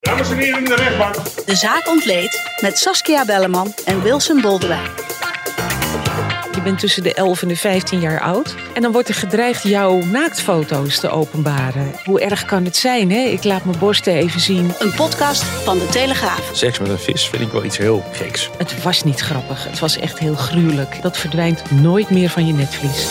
Dames en heren in de rechtbank. De zaak ontleed met Saskia Belleman en Wilson Boldewijn. Je bent tussen de 11 en de 15 jaar oud. En dan wordt er gedreigd jouw naaktfoto's te openbaren. Hoe erg kan het zijn, hè? Ik laat mijn borsten even zien. Een podcast van De Telegraaf. Seks met een vis vind ik wel iets heel geks. Het was niet grappig. Het was echt heel gruwelijk. Dat verdwijnt nooit meer van je netvlies.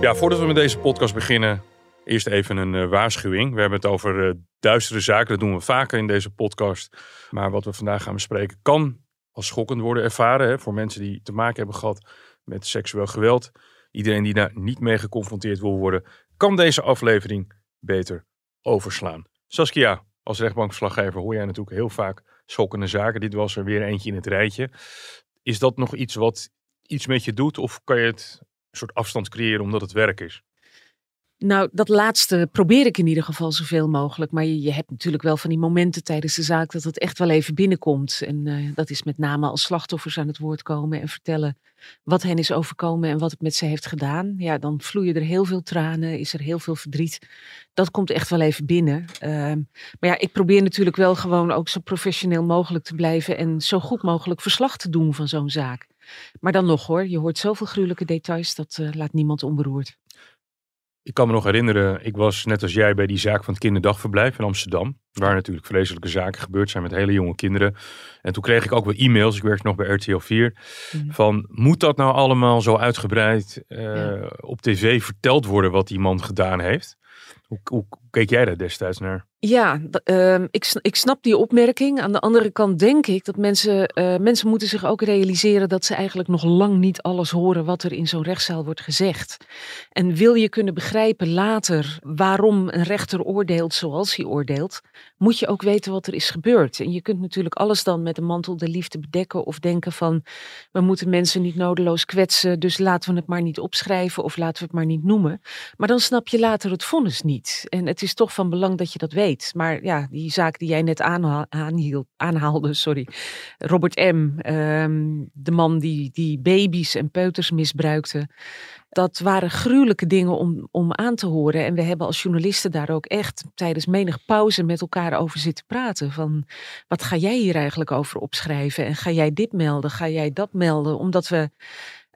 Ja, voordat we met deze podcast beginnen, eerst even een eh, waarschuwing. We hebben het over eh, duistere zaken. Dat doen we vaker in deze podcast. Maar wat we vandaag gaan bespreken kan als schokkend worden ervaren. Hè, voor mensen die te maken hebben gehad met seksueel geweld. Iedereen die daar niet mee geconfronteerd wil worden, kan deze aflevering beter overslaan. Saskia, als rechtbankverslaggever hoor jij natuurlijk heel vaak schokkende zaken. Dit was er weer eentje in het rijtje. Is dat nog iets wat iets met je doet? Of kan je het een soort afstand creëren omdat het werk is? Nou, dat laatste probeer ik in ieder geval zoveel mogelijk. Maar je, je hebt natuurlijk wel van die momenten tijdens de zaak dat het echt wel even binnenkomt. En eh, dat is met name als slachtoffers aan het woord komen en vertellen wat hen is overkomen en wat het met ze heeft gedaan. Ja, dan vloeien er heel veel tranen, is er heel veel verdriet. Dat komt echt wel even binnen. Ehm, maar ja, ik probeer natuurlijk wel gewoon ook zo professioneel mogelijk te blijven en zo goed mogelijk verslag te doen van zo'n zaak. Maar dan nog hoor, je hoort zoveel gruwelijke details, dat uh, laat niemand onberoerd. Ik kan me nog herinneren, ik was net als jij bij die zaak van het kinderdagverblijf in Amsterdam. Waar natuurlijk vreselijke zaken gebeurd zijn met hele jonge kinderen. En toen kreeg ik ook wel e-mails, ik werkte nog bij RTL 4. Mhm. Van, moet dat nou allemaal zo uitgebreid eh, Ja. op tv verteld worden wat die man gedaan heeft? Hoe, hoe keek jij daar destijds naar? Ja, ehm, ik, ik snap die opmerking. Aan de andere kant denk ik dat mensen, eh, mensen moeten zich ook realiseren dat ze eigenlijk nog lang niet alles horen wat er in zo'n rechtszaal wordt gezegd. En wil je kunnen begrijpen later waarom een rechter oordeelt zoals hij oordeelt, moet je ook weten wat er is gebeurd. En je kunt natuurlijk alles dan met een mantel der liefde bedekken of denken van we moeten mensen niet nodeloos kwetsen, dus laten we het maar niet opschrijven of laten we het maar niet noemen. Maar dan snap je later het vonnis niet. En het is toch van belang dat je dat weet. Maar ja, die zaak die jij net aanha- aanhaalde, sorry. Robert M., ehm, de man die, die baby's en peuters misbruikte. Dat waren gruwelijke dingen om, om aan te horen. En we hebben als journalisten daar ook echt tijdens menig pauze met elkaar over zitten praten. Van wat ga jij hier eigenlijk over opschrijven? En ga jij dit melden? Ga jij dat melden? Omdat we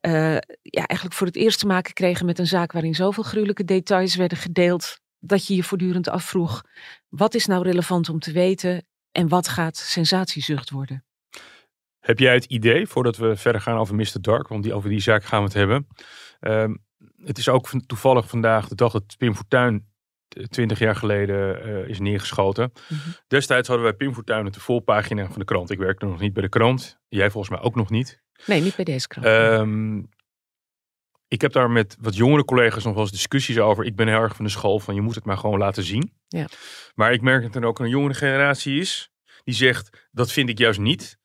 eh, ja, eigenlijk voor het eerst te maken kregen met een zaak waarin zoveel gruwelijke details werden gedeeld. Dat je je voortdurend afvroeg, wat is nou relevant om te weten en wat gaat sensatiezucht worden? Heb jij het idee, voordat we verder gaan over Mr. Dark, want die, over die zaak gaan we het hebben. Ehm, het is ook toevallig vandaag de dag dat Pim Fortuyn eh, twintig jaar geleden eh, is neergeschoten. Mhm. Destijds hadden wij Pim Fortuyn op de volpagina van de krant. Ik werkte nog niet bij de krant. Jij volgens mij ook nog niet. Nee, niet bij deze krant. Ehm, ik heb daar met wat jongere collega's nog wel eens discussies over. Ik ben heel erg van de school van je moet het maar gewoon laten zien. Ja. Maar ik merk dat er ook een jongere generatie is die zegt dat vind ik juist niet.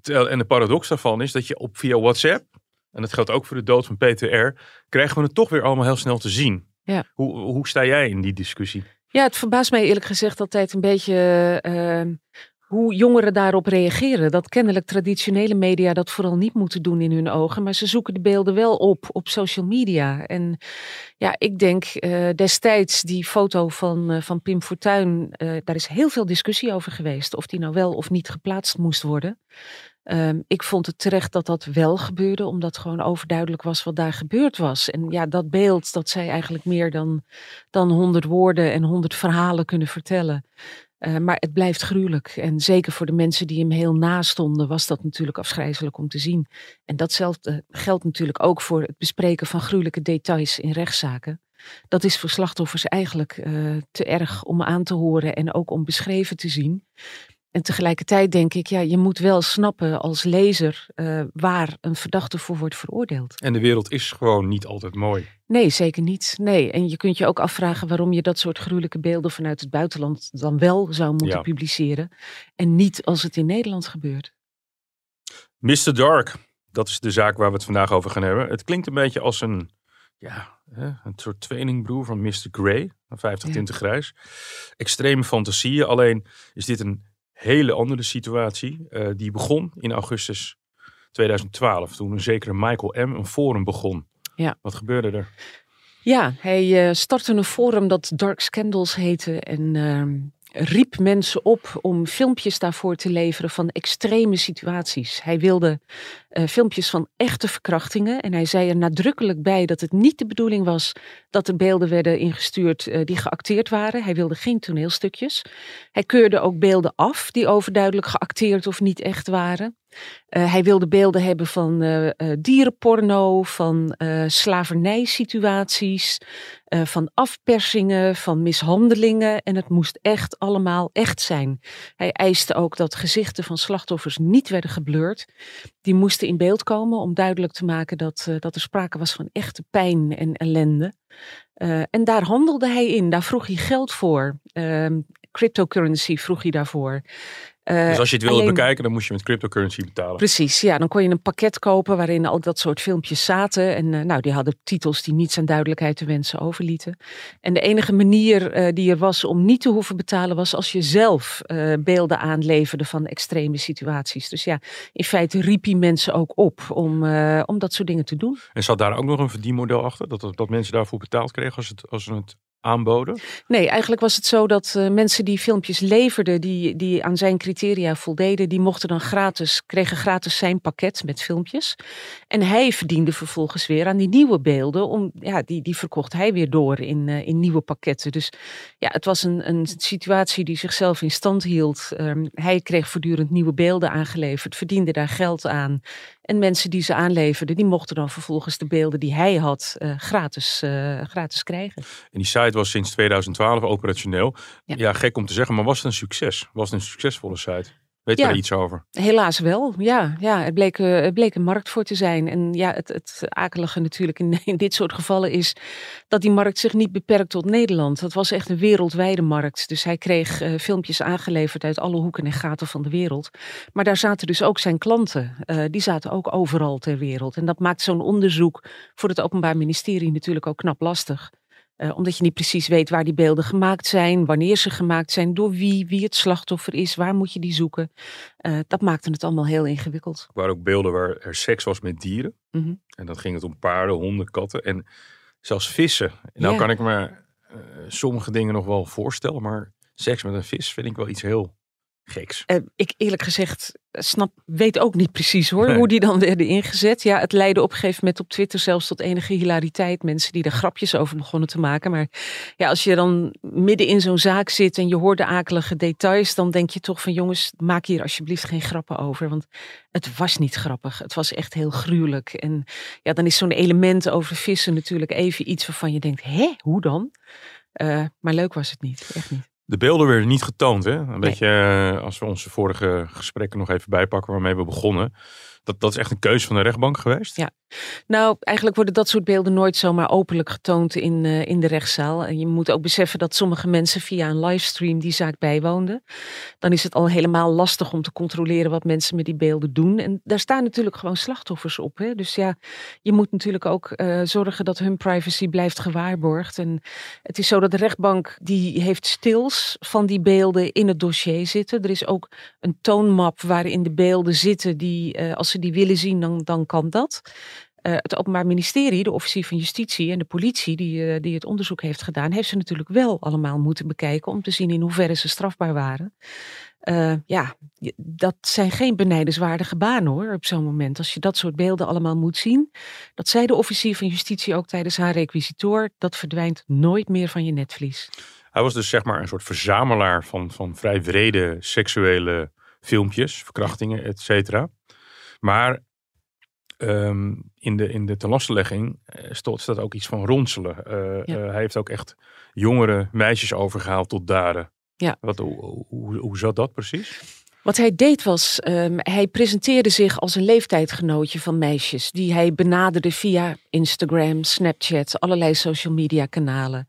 Terwijl, en de paradox daarvan is dat je op via WhatsApp, en dat geldt ook voor de dood van PTR, krijgen we het toch weer allemaal heel snel te zien. Ja. Hoe, hoe sta jij in die discussie? Ja, het verbaast mij eerlijk gezegd altijd een beetje ehm, hoe jongeren daarop reageren. Dat kennelijk traditionele media dat vooral niet moeten doen in hun ogen. Maar ze zoeken de beelden wel op op social media. En ja, ik denk eh, destijds die foto van, eh, van Pim Fortuyn. eh, daar is heel veel discussie over geweest. Of die nou wel of niet geplaatst moest worden. Ehm, ik vond het terecht dat dat wel gebeurde, omdat gewoon overduidelijk was wat daar gebeurd was. En ja, dat beeld, dat zij eigenlijk meer dan, dan honderd woorden en honderd verhalen kunnen vertellen. Eh, maar het blijft gruwelijk. En zeker voor de mensen die hem heel nastonden, was dat natuurlijk afschrijzelijk om te zien. En datzelfde geldt natuurlijk ook voor het bespreken van gruwelijke details in rechtszaken. Dat is voor slachtoffers eigenlijk eh, te erg om aan te horen en ook om beschreven te zien. En tegelijkertijd denk ik, ja, je moet wel snappen als lezer uh, waar een verdachte voor wordt veroordeeld. En de wereld is gewoon niet altijd mooi. Nee, zeker niet. Nee, en je kunt je ook afvragen waarom je dat soort gruwelijke beelden vanuit het buitenland dan wel zou moeten publiceren. En niet als het in Nederland gebeurt. Mr. Dark, dat is de zaak waar we het vandaag over gaan hebben. Het klinkt een beetje als een, ja, een soort tweelingbroer van Mr. Grey, 50 tinten grijs. Extreme fantasieën, alleen is dit een hele andere situatie. Uh, die begon in augustus 2012, toen een zekere Michael M. een forum begon. Ja. Wat gebeurde er? Ja, hij uh, startte een forum dat Dark Scandals heette. En ehm, riep mensen op om filmpjes daarvoor te leveren van extreme situaties. Hij wilde uh, filmpjes van echte verkrachtingen en hij zei er nadrukkelijk bij dat het niet de bedoeling was dat er beelden werden ingestuurd uh, die geacteerd waren. Hij wilde geen toneelstukjes. Hij keurde ook beelden af die overduidelijk geacteerd of niet echt waren. Uh, hij wilde beelden hebben van uh, uh, dierenporno, van slavernijsituaties, van afpersingen, van mishandelingen. En het moest echt allemaal echt zijn. Hij eiste ook dat gezichten van slachtoffers niet werden geblurred. Die moesten in beeld komen om duidelijk te maken dat, dat er sprake was van echte pijn en ellende. en daar handelde hij in, daar vroeg hij geld voor. Ehm, cryptocurrency vroeg hij daarvoor. Uh, dus als je het wilde bekijken, dan moest je met cryptocurrency betalen. Precies, ja. Dan kon je een pakket kopen waarin al dat soort filmpjes zaten. En uh, nou, die hadden titels die niets aan duidelijkheid te wensen overlieten. En de enige manier uh, die er was om niet te hoeven betalen, was als je zelf beelden aanleverde van extreme situaties. Dus ja, in feite riep hij mensen ook op om, om dat soort dingen te doen. En zat daar ook nog een verdienmodel achter? Dat, dat mensen daarvoor betaald kregen als, het, als ze het aanboden? Nee, eigenlijk was het zo dat uh, mensen die filmpjes leverden, die, die aan zijn criteria voldeden, die mochten dan gratis, kregen gratis zijn pakket met filmpjes. En hij verdiende vervolgens weer aan die nieuwe beelden, om, ja, die, die verkocht hij weer door in, uh, in nieuwe pakketten. Dus ja, het was een, een situatie die zichzelf in stand hield. Um, hij kreeg voortdurend nieuwe beelden aangeleverd, verdiende daar geld aan. En mensen die ze aanleverden, die mochten dan vervolgens de beelden die hij had uh, gratis, uh, gratis krijgen. En die site was sinds 2012 operationeel. Ja. ja. gek om te zeggen, maar was het een succes? Was het een succesvolle site? Weet je ja, er iets over? Helaas wel, ja. ja het, bleek, het bleek een markt voor te zijn. En ja, het, het akelige natuurlijk in, in, dit soort gevallen is dat die markt zich niet beperkt tot Nederland. Dat was echt een wereldwijde markt. Dus hij kreeg uh, filmpjes aangeleverd uit alle hoeken en gaten van de wereld. Maar daar zaten dus ook zijn klanten. Uh, die zaten ook overal ter wereld. En dat maakt zo'n onderzoek voor het Openbaar Ministerie natuurlijk ook knap lastig. Uh, omdat je niet precies weet waar die beelden gemaakt zijn, wanneer ze gemaakt zijn, door wie, wie het slachtoffer is, waar moet je die zoeken. Uh, dat maakte het allemaal heel ingewikkeld. Er waren ook beelden waar er seks was met dieren. Mm -hmm. En dan ging het om paarden, honden, katten en zelfs vissen. Nou kan ik me uh, sommige dingen nog wel voorstellen, maar seks met een vis vind ik wel iets heel geks. Uh, ik eerlijk gezegd snap, weet ook niet precies hoor, hoe die dan werden ingezet. Ja, het leidde op een gegeven moment op Twitter zelfs tot enige hilariteit. Mensen die er grapjes over begonnen te maken. Maar ja, als je dan midden in zo'n zaak zit en je hoort de akelige details, dan denk je toch van jongens, maak hier alsjeblieft geen grappen over. Want het was niet grappig. Het was echt heel gruwelijk. En ja, dan is zo'n element over vissen natuurlijk even iets waarvan je denkt, hè, hoe dan? Uh, maar leuk was het niet, echt niet. De beelden werden niet getoond. Hè? Een nee. beetje eh, als we onze vorige gesprekken nog even bijpakken waarmee we begonnen. Dat, dat is echt een keuze van de rechtbank geweest? Ja, nou, eigenlijk worden dat soort beelden nooit zomaar openlijk getoond in, uh, in de rechtszaal. En je moet ook beseffen dat sommige mensen via een livestream die zaak bijwoonden. Dan is het al helemaal lastig om te controleren wat mensen met die beelden doen. En daar staan natuurlijk gewoon slachtoffers op. Hè? Dus ja, je moet natuurlijk ook uh, zorgen dat hun privacy blijft gewaarborgd. En het is zo dat de rechtbank die heeft stils van die beelden in het dossier zitten. Er is ook een toonmap waarin de beelden zitten die, uh, als ze die willen zien, dan, dan kan dat. Uh, het Openbaar Ministerie, de officier van Justitie en de politie die, uh, die het onderzoek heeft gedaan, heeft ze natuurlijk wel allemaal moeten bekijken om te zien in hoeverre ze strafbaar waren. Uh, ja, dat zijn geen benijdenswaardige banen hoor, op zo'n moment. Als je dat soort beelden allemaal moet zien. Dat zei de officier van Justitie ook tijdens haar requisitor. Dat verdwijnt nooit meer van je netvlies. Hij was dus zeg maar een soort verzamelaar van, van vrij wrede seksuele filmpjes, verkrachtingen, et cetera. Maar um, in, de, in de tenlastelegging uh, staat ook iets van ronselen. Ja. uh, hij heeft ook echt jongere meisjes overgehaald tot daden. Ja. Wat, hoe, hoe, hoe zat dat precies? Wat hij deed was, um, hij presenteerde zich als een leeftijdgenootje van meisjes die hij benaderde via Instagram, Snapchat, allerlei social media kanalen.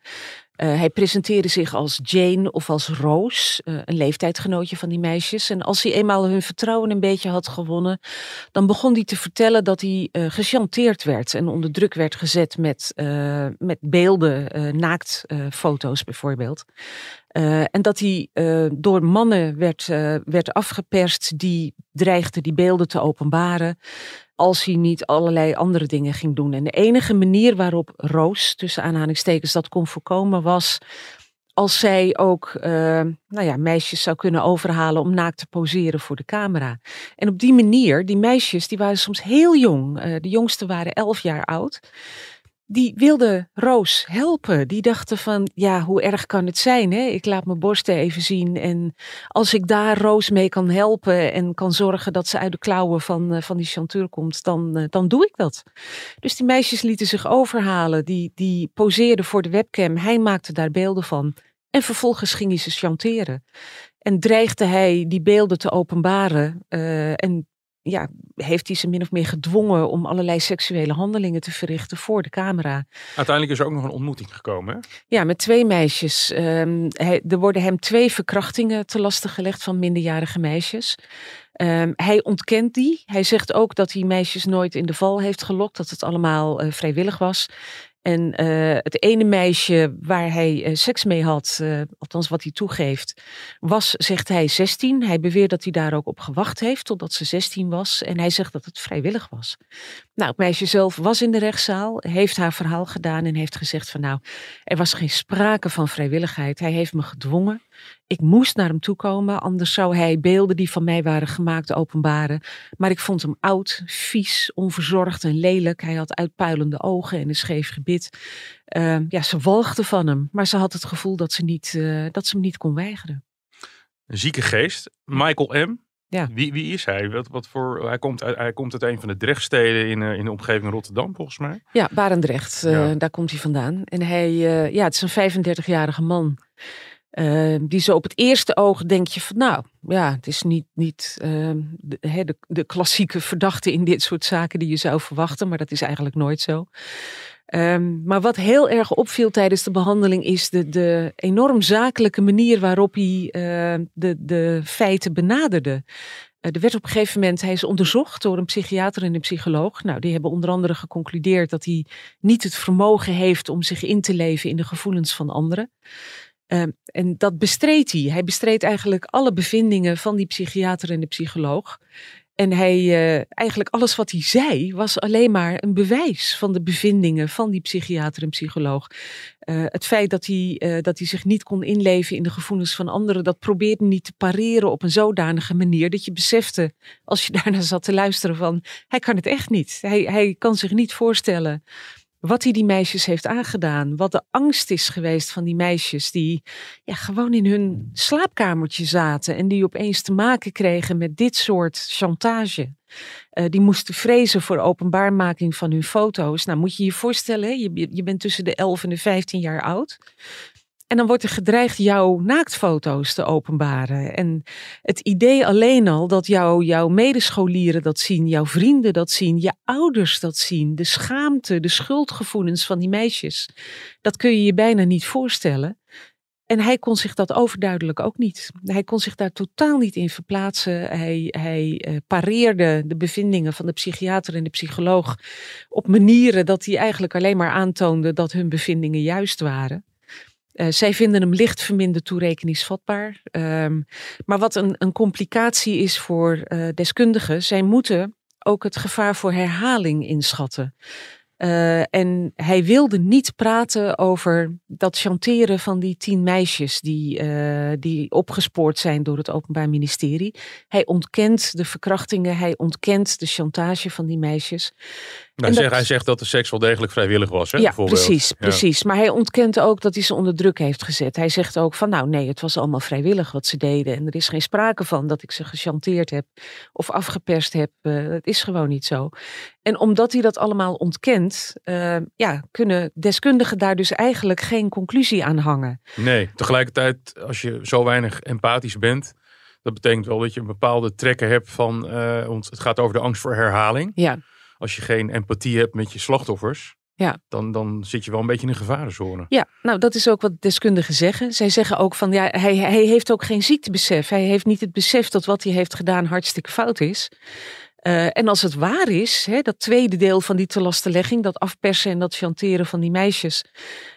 Uh, hij presenteerde zich als Jane of als Roos, uh, een leeftijdgenootje van die meisjes. En als hij eenmaal hun vertrouwen een beetje had gewonnen, dan begon hij te vertellen dat hij uh, gechanteerd werd en onder druk werd gezet met, met beelden, naaktfoto's bijvoorbeeld. En dat hij door mannen werd, werd afgeperst die dreigden die beelden te openbaren als hij niet allerlei andere dingen ging doen. En de enige manier waarop Roos, tussen aanhalingstekens, dat kon voorkomen was als zij ook nou ja, meisjes zou kunnen overhalen om naakt te poseren voor de camera. En op die manier, die meisjes, die waren soms heel jong. De jongste waren elf jaar oud die wilden Roos helpen. Die dachten van, ja, hoe erg kan het zijn? Hè? Ik laat mijn borsten even zien. En als ik daar Roos mee kan helpen en kan zorgen dat ze uit de klauwen van, uh, van die chanteur komt, dan, uh, dan doe ik dat. Dus die meisjes lieten zich overhalen. Die, die poseerden voor de webcam. Hij maakte daar beelden van. En vervolgens ging hij ze chanteren. En dreigde hij die beelden te openbaren. Uh, en ja, heeft hij ze min of meer gedwongen om allerlei seksuele handelingen te verrichten voor de camera. Uiteindelijk is er ook nog een ontmoeting gekomen. Hè? Ja, met twee meisjes. Um, hij, er worden hem twee verkrachtingen te lasten gelegd van minderjarige meisjes. Um, hij ontkent die. Hij zegt ook dat hij meisjes nooit in de val heeft gelokt, dat het allemaal uh, vrijwillig was. En uh, het ene meisje waar hij uh, seks mee had, uh, althans wat hij toegeeft, was, zegt hij, 16. Hij beweert dat hij daar ook op gewacht heeft totdat ze 16 was. En hij zegt dat het vrijwillig was. Nou, het meisje zelf was in de rechtszaal, heeft haar verhaal gedaan en heeft gezegd van nou, er was geen sprake van vrijwilligheid. Hij heeft me gedwongen. Ik moest naar hem toe komen, anders zou hij beelden die van mij waren gemaakt openbaren. Maar ik vond hem oud, vies, onverzorgd en lelijk. Hij had uitpuilende ogen en een scheef gebit. Uh, ja, ze walgde van hem, maar ze had het gevoel dat ze, niet, uh, dat ze hem niet kon weigeren. Een zieke geest. Michael M. Ja. Wie, wie is hij? Wat, wat voor, hij, komt uit, hij komt uit een van de Drechtsteden in, uh, in de omgeving Rotterdam, volgens mij. Ja, Barendrecht. Ja. Daar komt hij vandaan. En hij, ja, het is een 35-jarige man. Uh, die zo op het eerste oog denk je van nou ja, het is niet, niet uh, de, de, de, klassieke verdachte in dit soort zaken die je zou verwachten, maar dat is eigenlijk nooit zo. Um, maar wat heel erg opviel tijdens de behandeling is de, de enorm zakelijke manier waarop hij de, de feiten benaderde. Er werd op een gegeven moment, hij is onderzocht door een psychiater en een psycholoog. Nou, die hebben onder andere geconcludeerd dat hij niet het vermogen heeft om zich in te leven in de gevoelens van anderen. Uh, en dat bestreed hij. Hij bestreed eigenlijk alle bevindingen van die psychiater en de psycholoog. En hij, uh, eigenlijk alles wat hij zei, was alleen maar een bewijs van de bevindingen van die psychiater en psycholoog. Uh, het feit dat hij, uh, dat hij zich niet kon inleven in de gevoelens van anderen, dat probeerde niet te pareren op een zodanige manier dat je besefte, als je daarna zat te luisteren, van hij kan het echt niet. Hij, hij kan zich niet voorstellen wat hij die meisjes heeft aangedaan. Wat de angst is geweest van die meisjes die ja, gewoon in hun slaapkamertje zaten. En die opeens te maken kregen met dit soort chantage. Uh, die moesten vrezen voor openbaarmaking van hun foto's. Nou moet je je voorstellen, je, je bent tussen de 11 en de 15 jaar oud. En dan wordt er gedreigd jouw naaktfoto's te openbaren. En het idee alleen al dat jou, jouw medescholieren dat zien, jouw vrienden dat zien, je ouders dat zien, de schaamte, de schuldgevoelens van die meisjes, dat kun je je bijna niet voorstellen. En hij kon zich dat overduidelijk ook niet. Hij kon zich daar totaal niet in verplaatsen. Hij, hij uh, pareerde de bevindingen van de psychiater en de psycholoog op manieren dat hij eigenlijk alleen maar aantoonde dat hun bevindingen juist waren. Uh, zij vinden hem licht verminderd toerekeningsvatbaar. Um, maar wat een, een, complicatie is voor uh, deskundigen, zij moeten ook het gevaar voor herhaling inschatten. Uh, en hij wilde niet praten over dat chanteren van die tien meisjes die, die opgespoord zijn door het Openbaar Ministerie. Hij ontkent de verkrachtingen, hij ontkent de chantage van die meisjes. Nou, dat, hij zegt dat de seks wel degelijk vrijwillig was. Hè, ja, precies, ja. precies. Maar hij ontkent ook dat hij ze onder druk heeft gezet. Hij zegt ook van nou nee, het was allemaal vrijwillig wat ze deden. En er is geen sprake van dat ik ze gechanteerd heb of afgeperst heb. Uh, het is gewoon niet zo. En omdat hij dat allemaal ontkent, uh, ja, kunnen deskundigen daar dus eigenlijk geen conclusie aan hangen. Nee, tegelijkertijd als je zo weinig empathisch bent Dat betekent wel dat je een bepaalde trekken hebt van, eh, want het gaat over de angst voor herhaling. Ja. Als je geen empathie hebt met je slachtoffers, Ja. dan, dan zit je wel een beetje in een gevarenzone. Ja, nou dat is ook wat deskundigen zeggen. Zij zeggen ook van ja, hij, hij heeft ook geen ziektebesef. Hij heeft niet het besef dat wat hij heeft gedaan hartstikke fout is. Eh, en als het waar is, hè, dat tweede deel van die telastenlegging, dat afpersen en dat chanteren van die meisjes.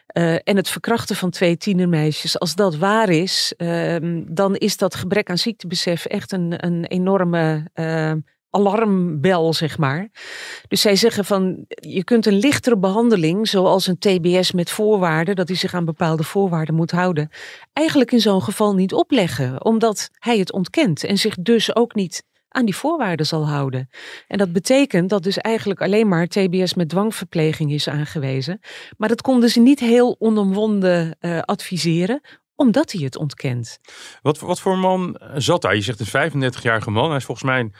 eh, en het verkrachten van twee tienermeisjes, als dat waar is, ehm, dan is dat gebrek aan ziektebesef echt een, een enorme eh, alarmbel, zeg maar. Dus zij zeggen van, je kunt een lichtere behandeling, zoals een TBS met voorwaarden, dat hij zich aan bepaalde voorwaarden moet houden, eigenlijk in zo'n geval niet opleggen, omdat hij het ontkent en zich dus ook niet aan die voorwaarden zal houden. En dat betekent dat dus eigenlijk alleen maar TBS met dwangverpleging is aangewezen. Maar dat konden ze niet heel onomwonden eh, adviseren, omdat hij het ontkent. Wat, wat voor man zat hij? Je zegt een 35-jarige man. Hij is volgens mij,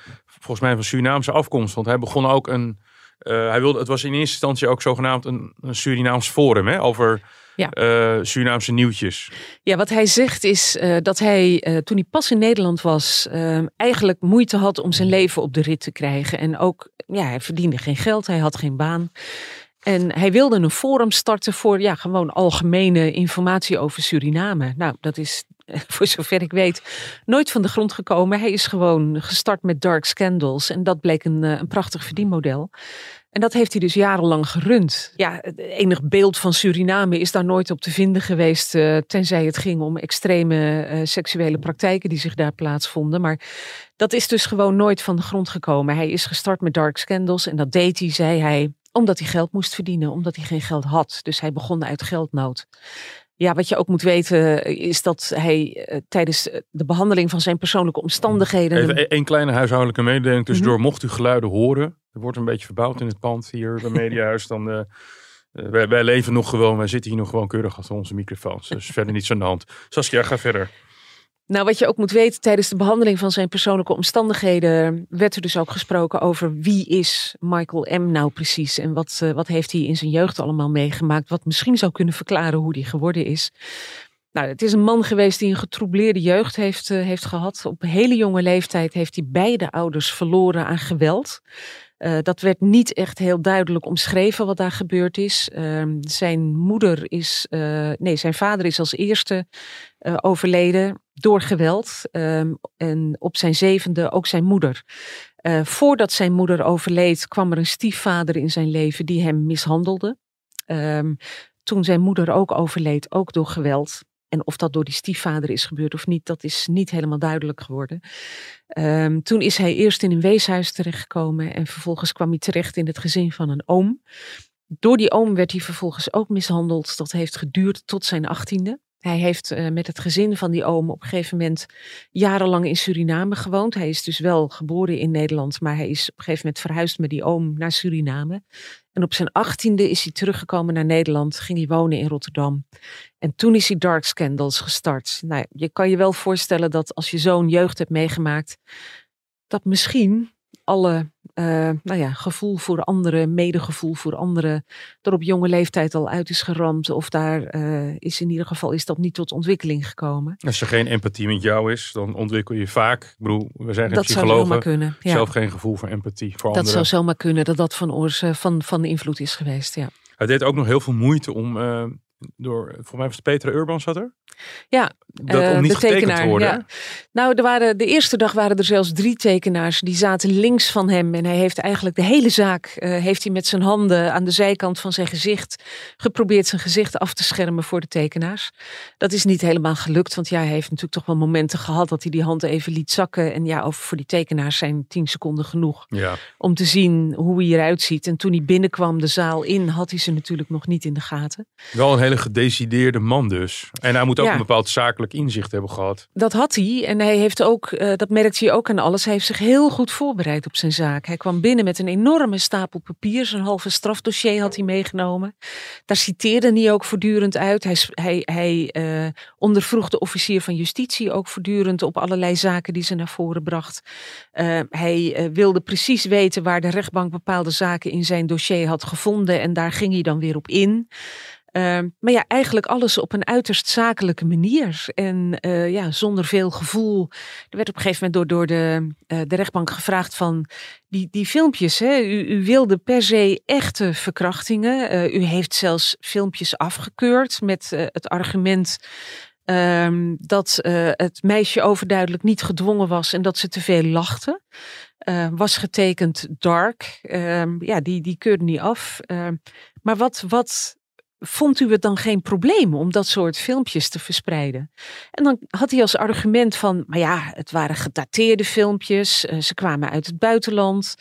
volgens mij van Surinaamse afkomst. Want hij begon ook een. eh, hij wilde, het was in eerste instantie ook zogenaamd een, een Surinaams forum hè, over Ja. eh, Surinaamse nieuwtjes. Ja, wat hij zegt is eh, dat hij toen hij pas in Nederland was, eigenlijk moeite had om zijn leven op de rit te krijgen. En ook, ja, hij verdiende geen geld, hij had geen baan. En hij wilde een forum starten voor ja, gewoon algemene informatie over Suriname. Nou, dat is voor zover ik weet nooit van de grond gekomen. Hij is gewoon gestart met Dark Scandals en dat bleek een, eh, een prachtig verdienmodel. En dat heeft hij dus jarenlang gerund. Ja, enig beeld van Suriname is daar nooit op te vinden geweest, eh, tenzij het ging om extreme eh, seksuele praktijken die zich daar plaatsvonden. Maar dat is dus gewoon nooit van de grond gekomen. Hij is gestart met Dark Scandals en dat deed hij, zei hij, omdat hij geld moest verdienen, omdat hij geen geld had. Dus hij begon uit geldnood. Ja, wat je ook moet weten is dat hij eh, tijdens de behandeling van zijn persoonlijke omstandigheden. Even e- één kleine huishoudelijke mededeling tussendoor. Mhm. Mocht u geluiden horen, er wordt een beetje verbouwd in het pand hier bij Mediahuis, dan... eh, eh, wij, wij leven nog gewoon, wij zitten hier nog gewoon keurig achter onze microfoons. Dus verder niets aan de hand. Saskia, ga verder. Nou, wat je ook moet weten, tijdens de behandeling van zijn persoonlijke omstandigheden werd er dus ook gesproken over wie is Michael M. nou precies en wat, eh, wat heeft hij in zijn jeugd allemaal meegemaakt, wat misschien zou kunnen verklaren hoe hij geworden is. Nou, het is een man geweest die een getroubleerde jeugd heeft, eh, heeft gehad. Op hele jonge leeftijd heeft hij beide ouders verloren aan geweld. Eh, dat werd niet echt heel duidelijk omschreven wat daar gebeurd is. Ehm, zijn moeder is, nee, zijn vader is als eerste overleden door geweld. Ehm, en op zijn zevende ook zijn moeder. Eh, voordat zijn moeder overleed, kwam er een stiefvader in zijn leven die hem mishandelde. Ehm, toen zijn moeder ook overleed, ook door geweld. En of dat door die stiefvader is gebeurd of niet, dat is niet helemaal duidelijk geworden. Ehm, toen is hij eerst in een weeshuis terechtgekomen en vervolgens kwam hij terecht in het gezin van een oom. Door die oom werd hij vervolgens ook mishandeld. Dat heeft geduurd tot zijn achttiende. Hij heeft eh, met het gezin van die oom op een gegeven moment jarenlang in Suriname gewoond. Hij is dus wel geboren in Nederland, maar hij is op een gegeven moment verhuisd met die oom naar Suriname. En op zijn achttiende is hij teruggekomen naar Nederland, ging hij wonen in Rotterdam. En toen is hij Dark Scandals gestart. Nou, je kan je wel voorstellen dat als je zo'n jeugd hebt meegemaakt, dat misschien alle eh, nou ja, gevoel voor anderen, medegevoel voor anderen, er op jonge leeftijd al uit is geramd. Of daar eh, is in ieder geval is dat niet tot ontwikkeling gekomen. Als er geen empathie met jou is, dan ontwikkel je vaak. Ik bedoel, we zijn geen dat zou zomaar psychologen. kunnen. Ja. Zelf geen gevoel voor empathie voor dat anderen. zou zomaar kunnen dat dat van, oors, eh, van, van invloed is geweest. Ja. Hij deed ook nog heel veel moeite om door, voor mij was het Petra Urban zat er? Ja, Dat eh, om niet de te worden. ja. Nou, er waren, de eerste dag waren er zelfs drie tekenaars. Die zaten links van hem. En hij heeft eigenlijk de hele zaak... eh, heeft hij met zijn handen aan de zijkant van zijn gezicht... geprobeerd zijn gezicht af te schermen voor de tekenaars. Dat is niet helemaal gelukt. Want ja, hij heeft natuurlijk toch wel momenten gehad... dat hij die hand even liet zakken. En ja, over voor die tekenaars zijn tien seconden genoeg... Ja. om te zien hoe hij eruit ziet. En toen hij binnenkwam de zaal in... had hij ze natuurlijk nog niet in de gaten. Wel een hele gedecideerde man dus. En hij moet ook Ja. een bepaald zakelijk inzicht hebben gehad. Dat had hij en hij heeft ook, eh, dat merkt hij ook aan alles, hij heeft zich heel goed voorbereid op zijn zaak. Hij kwam binnen met een enorme stapel papier, zijn halve strafdossier had hij meegenomen. Daar citeerde hij ook voortdurend uit. Hij, hij, hij eh, ondervroeg de officier van justitie ook voortdurend op allerlei zaken die ze naar voren bracht. Eh, hij wilde precies weten waar de rechtbank bepaalde zaken in zijn dossier had gevonden en daar ging hij dan weer op in. Ehm, maar ja, eigenlijk alles op een uiterst zakelijke manier. En uh, ja, zonder veel gevoel. Er werd op een gegeven moment door, door de, uh, de rechtbank gevraagd van die, die filmpjes. Hè, u, u wilde per se echte verkrachtingen. Uh, u heeft zelfs filmpjes afgekeurd met het argument Um, dat het meisje overduidelijk niet gedwongen was en dat ze te veel lachte. Was getekend dark. Um, ja, die, die keurde niet af. Maar wat, wat vond u het dan geen probleem om dat soort filmpjes te verspreiden? En dan had hij als argument van, maar ja, het waren gedateerde filmpjes, uh, ze kwamen uit het buitenland,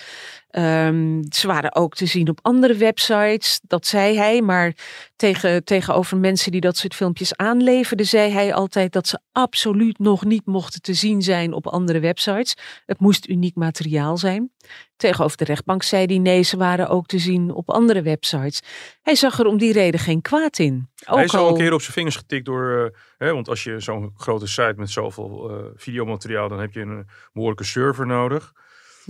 um, ze waren ook te zien op andere websites, dat zei hij, maar tegen, tegenover mensen die dat soort filmpjes aanleverden, zei hij altijd dat ze absoluut nog niet mochten te zien zijn op andere websites. Het moest uniek materiaal zijn. Tegenover de rechtbank zei hij nee, ze waren ook te zien op andere websites. Hij zag er om die reden geen kwaad in. Ook hij is al een keer op zijn vingers getikt door, uh, hè, want als je zo'n grote site met zoveel uh, videomateriaal, dan heb je een behoorlijke server nodig.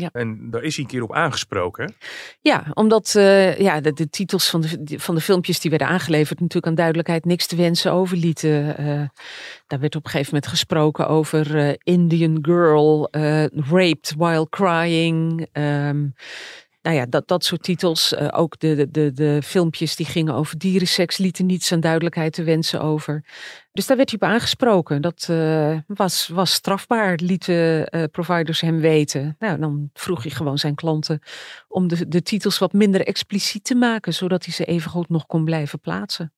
Ja. En daar is hij een keer op aangesproken. Ja, omdat uh, ja, de, de, titels van de, van de filmpjes die werden aangeleverd natuurlijk aan duidelijkheid niks te wensen overlieten. Uh, daar werd op een gegeven moment gesproken over uh, Indian girl raped while crying. Um, nou ja, dat, dat soort titels. Uh, ook de, de, de, de filmpjes die gingen over dierenseks lieten niets aan duidelijkheid te wensen over. Dus daar werd hij op aangesproken. Dat uh, was, was strafbaar, lieten uh, providers hem weten. Nou, dan vroeg hij gewoon zijn klanten om de, de titels wat minder expliciet te maken, zodat hij ze even goed nog kon blijven plaatsen.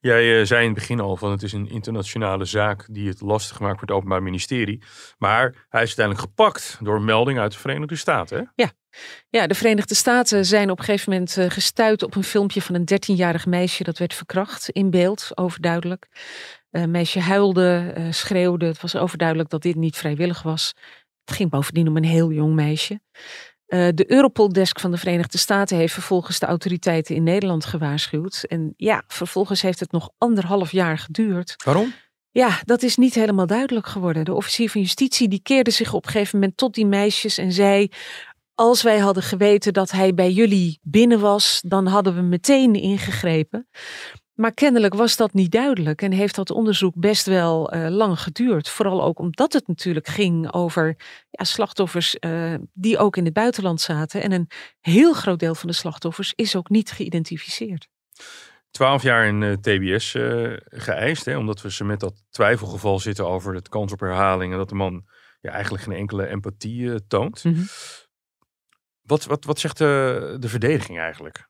Jij zei in het begin al van het is een internationale zaak die het lastig maakt voor het Openbaar Ministerie. Maar hij is uiteindelijk gepakt door een melding uit de Verenigde Staten. Hè? Ja, ja, de Verenigde Staten zijn op een gegeven moment gestuurd op een filmpje van een 13-jarig meisje dat werd verkracht in beeld, overduidelijk. Een uh, meisje huilde, uh, schreeuwde. Het was overduidelijk dat dit niet vrijwillig was. Het ging bovendien om een heel jong meisje. de Europol-desk van de Verenigde Staten heeft vervolgens de autoriteiten in Nederland gewaarschuwd. En ja, vervolgens heeft het nog anderhalf jaar geduurd. Waarom? Ja, dat is niet helemaal duidelijk geworden. De officier van justitie die keerde zich op een gegeven moment tot die meisjes en zei: als wij hadden geweten dat hij bij jullie binnen was, dan hadden we meteen ingegrepen. Maar kennelijk was dat niet duidelijk en heeft dat onderzoek best wel uh, lang geduurd. Vooral ook omdat het natuurlijk ging over ja, slachtoffers uh, die ook in het buitenland zaten. En een heel groot deel van de slachtoffers is ook niet geïdentificeerd. Twaalf jaar in uh, TBS geëist, hè, omdat we ze met dat twijfelgeval zitten over het kans op herhaling en dat de man ja, eigenlijk geen enkele empathie toont. Mm -hmm. Wat, wat, wat zegt de, de verdediging eigenlijk?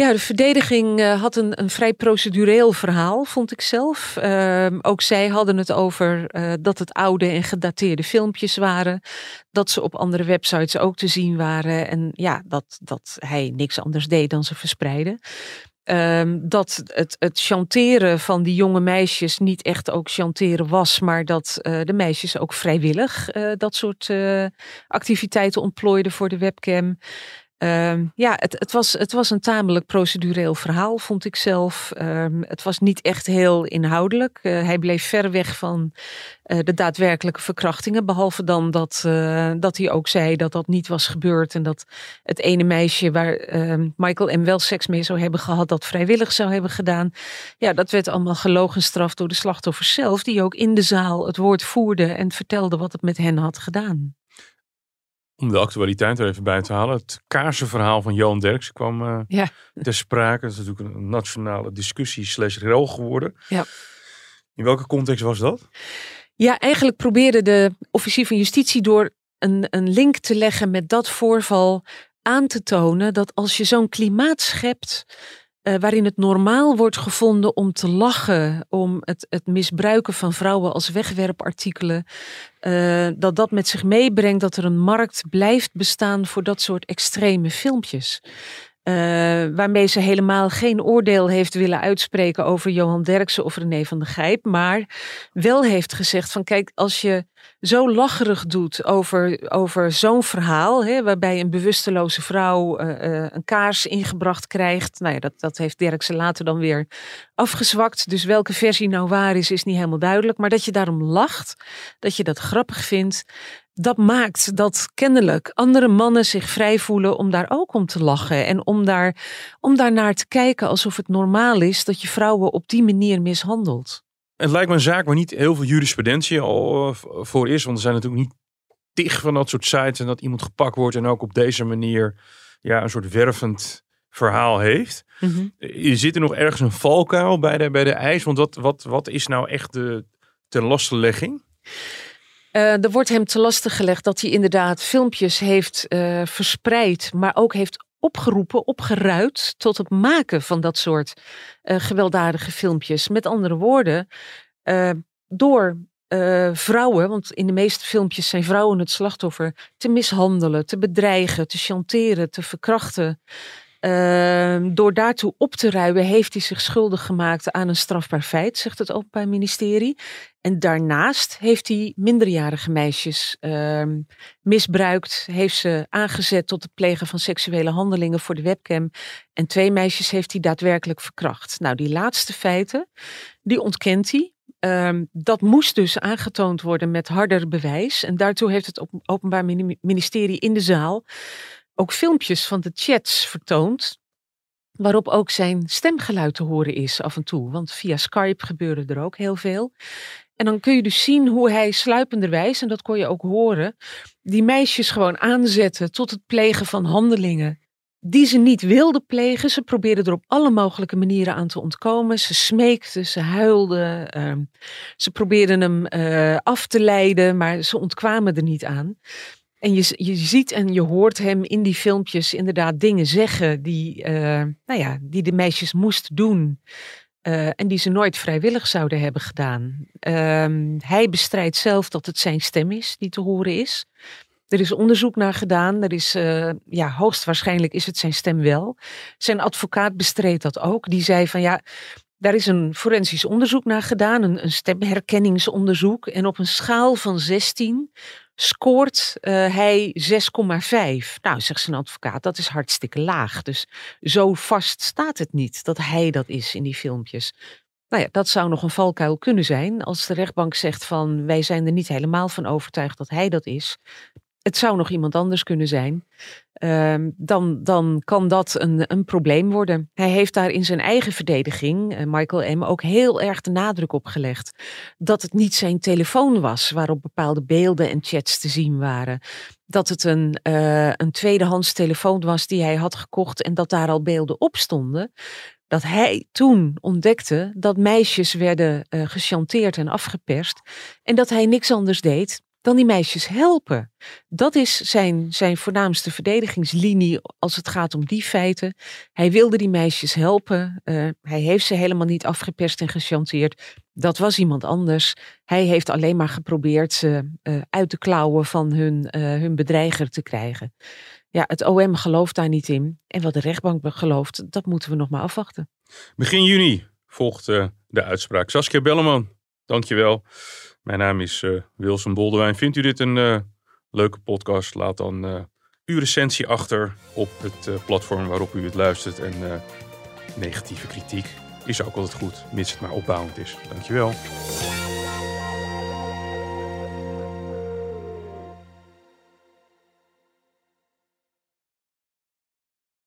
Ja, de verdediging uh, had een, een vrij procedureel verhaal, vond ik zelf. Uh, ook zij hadden het over uh, dat het oude en gedateerde filmpjes waren. Dat ze op andere websites ook te zien waren. En ja, dat, dat hij niks anders deed dan ze verspreiden. Um, dat het, het chanteren van die jonge meisjes niet echt ook chanteren was, maar dat uh, de meisjes ook vrijwillig dat soort activiteiten ontplooiden voor de webcam. Um, ja, het, het, was, het was een tamelijk procedureel verhaal, vond ik zelf. Um, het was niet echt heel inhoudelijk. Uh, hij bleef ver weg van uh, de daadwerkelijke verkrachtingen. Behalve dan dat, uh, dat hij ook zei dat dat niet was gebeurd. En dat het ene meisje waar ehm, Michael M. wel seks mee zou hebben gehad, dat vrijwillig zou hebben gedaan. Ja, dat werd allemaal gelogenstraft door de slachtoffers zelf, die ook in de zaal het woord voerden en vertelden wat het met hen had gedaan om de actualiteit er even bij te halen. Het kaarsenverhaal van Johan Derks kwam uh, ja. ter sprake. Dat is natuurlijk een nationale discussie slash rel geworden. Ja. In welke context was dat? Ja, eigenlijk probeerde de officier van justitie door een, een link te leggen met dat voorval aan te tonen dat als je zo'n klimaat schept uh, waarin het normaal wordt gevonden om te lachen, om het, het misbruiken van vrouwen als wegwerpartikelen, uh, dat dat met zich meebrengt dat er een markt blijft bestaan voor dat soort extreme filmpjes. Uh, waarmee ze helemaal geen oordeel heeft willen uitspreken over Johan Derksen of René van der Gijp. Maar wel heeft gezegd van kijk, als je zo lacherig doet over, over zo'n verhaal, hè, waarbij een bewusteloze vrouw uh, uh, een kaars ingebracht krijgt. Nou ja, dat, dat heeft Derksen later dan weer afgezwakt. Dus welke versie nou waar is, is niet helemaal duidelijk. Maar dat je daarom lacht, dat je dat grappig vindt dat maakt dat kennelijk andere mannen zich vrij voelen om daar ook om te lachen. En om daar, om daar naar te kijken alsof het normaal is dat je vrouwen op die manier mishandelt. Het lijkt me een zaak waar niet heel veel jurisprudentie al voor is. Want er zijn natuurlijk niet tig van dat soort sites en dat iemand gepakt wordt en ook op deze manier ja, een soort wervend verhaal heeft. Mm Je zit er nog ergens een valkuil bij de, bij de eis? Want wat, wat, wat is nou echt de ten lastenlegging? Uh, er wordt hem te lastig gelegd dat hij inderdaad filmpjes heeft uh, verspreid, maar ook heeft opgeroepen, opgeruid tot het maken van dat soort uh, gewelddadige filmpjes. Met andere woorden, door vrouwen, want in de meeste filmpjes zijn vrouwen het slachtoffer, te mishandelen, te bedreigen, te chanteren, te verkrachten. Ehm, door daartoe op te ruimen heeft hij zich schuldig gemaakt aan een strafbaar feit, zegt het Openbaar Ministerie. En daarnaast heeft hij minderjarige meisjes ehm, misbruikt, heeft ze aangezet tot het plegen van seksuele handelingen voor de webcam. En twee meisjes heeft hij daadwerkelijk verkracht. Nou, die laatste feiten, die ontkent hij. Ehm, dat moest dus aangetoond worden met harder bewijs. En daartoe heeft het Openbaar Ministerie in de zaal ook filmpjes van de chats vertoond. Waarop ook zijn stemgeluid te horen is af en toe. Want via Skype gebeurde er ook heel veel. En dan kun je dus zien hoe hij sluipenderwijs, en dat kon je ook horen, die meisjes gewoon aanzetten tot het plegen van handelingen die ze niet wilden plegen. Ze probeerden er op alle mogelijke manieren aan te ontkomen. Ze smeekten, ze huilden, ehm, ze probeerden hem uh, af te leiden, maar ze ontkwamen er niet aan. En je, je ziet en je hoort hem in die filmpjes inderdaad dingen zeggen die, uh, nou ja, die de meisjes moest doen. Uh, en die ze nooit vrijwillig zouden hebben gedaan. Uh, hij bestrijdt zelf dat het zijn stem is die te horen is. Er is onderzoek naar gedaan. Er is, uh, ja, hoogstwaarschijnlijk is het zijn stem wel. Zijn advocaat bestreed dat ook. Die zei van ja, daar is een forensisch onderzoek naar gedaan, een stemherkenningsonderzoek. En op een schaal van 16 scoort uh, hij 6,5. Nou, zegt zijn advocaat, dat is hartstikke laag. Dus zo vast staat het niet dat hij dat is in die filmpjes. Nou ja, dat zou nog een valkuil kunnen zijn als de rechtbank zegt van wij zijn er niet helemaal van overtuigd dat hij dat is het zou nog iemand anders kunnen zijn, uh, dan, dan kan dat een, een probleem worden. Hij heeft daar in zijn eigen verdediging, uh, Michael M., ook heel erg de nadruk op gelegd dat het niet zijn telefoon was waarop bepaalde beelden en chats te zien waren. Dat het een, uh, een tweedehands telefoon was die hij had gekocht en dat daar al beelden op stonden dat hij toen ontdekte dat meisjes werden uh, gechanteerd en afgeperst. En dat hij niks anders deed dan die meisjes helpen. Dat is zijn, zijn voornaamste verdedigingslinie als het gaat om die feiten. Hij wilde die meisjes helpen. Uh, hij heeft ze helemaal niet afgeperst en gechanteerd. Dat was iemand anders. Hij heeft alleen maar geprobeerd ze uh, uit de klauwen van hun, uh, hun bedreiger te krijgen. Ja, het OM gelooft daar niet in. En wat de rechtbank gelooft, dat moeten we nog maar afwachten. Begin juni volgt de uitspraak. Saskia Belleman, dankjewel. Mijn naam is uh, Wilson Boldewijn. Vindt u dit een uh, leuke podcast? Laat dan uh, uw recensie achter op het platform waarop u het luistert. En negatieve kritiek is ook altijd goed, mits het maar opbouwend is. Dankjewel.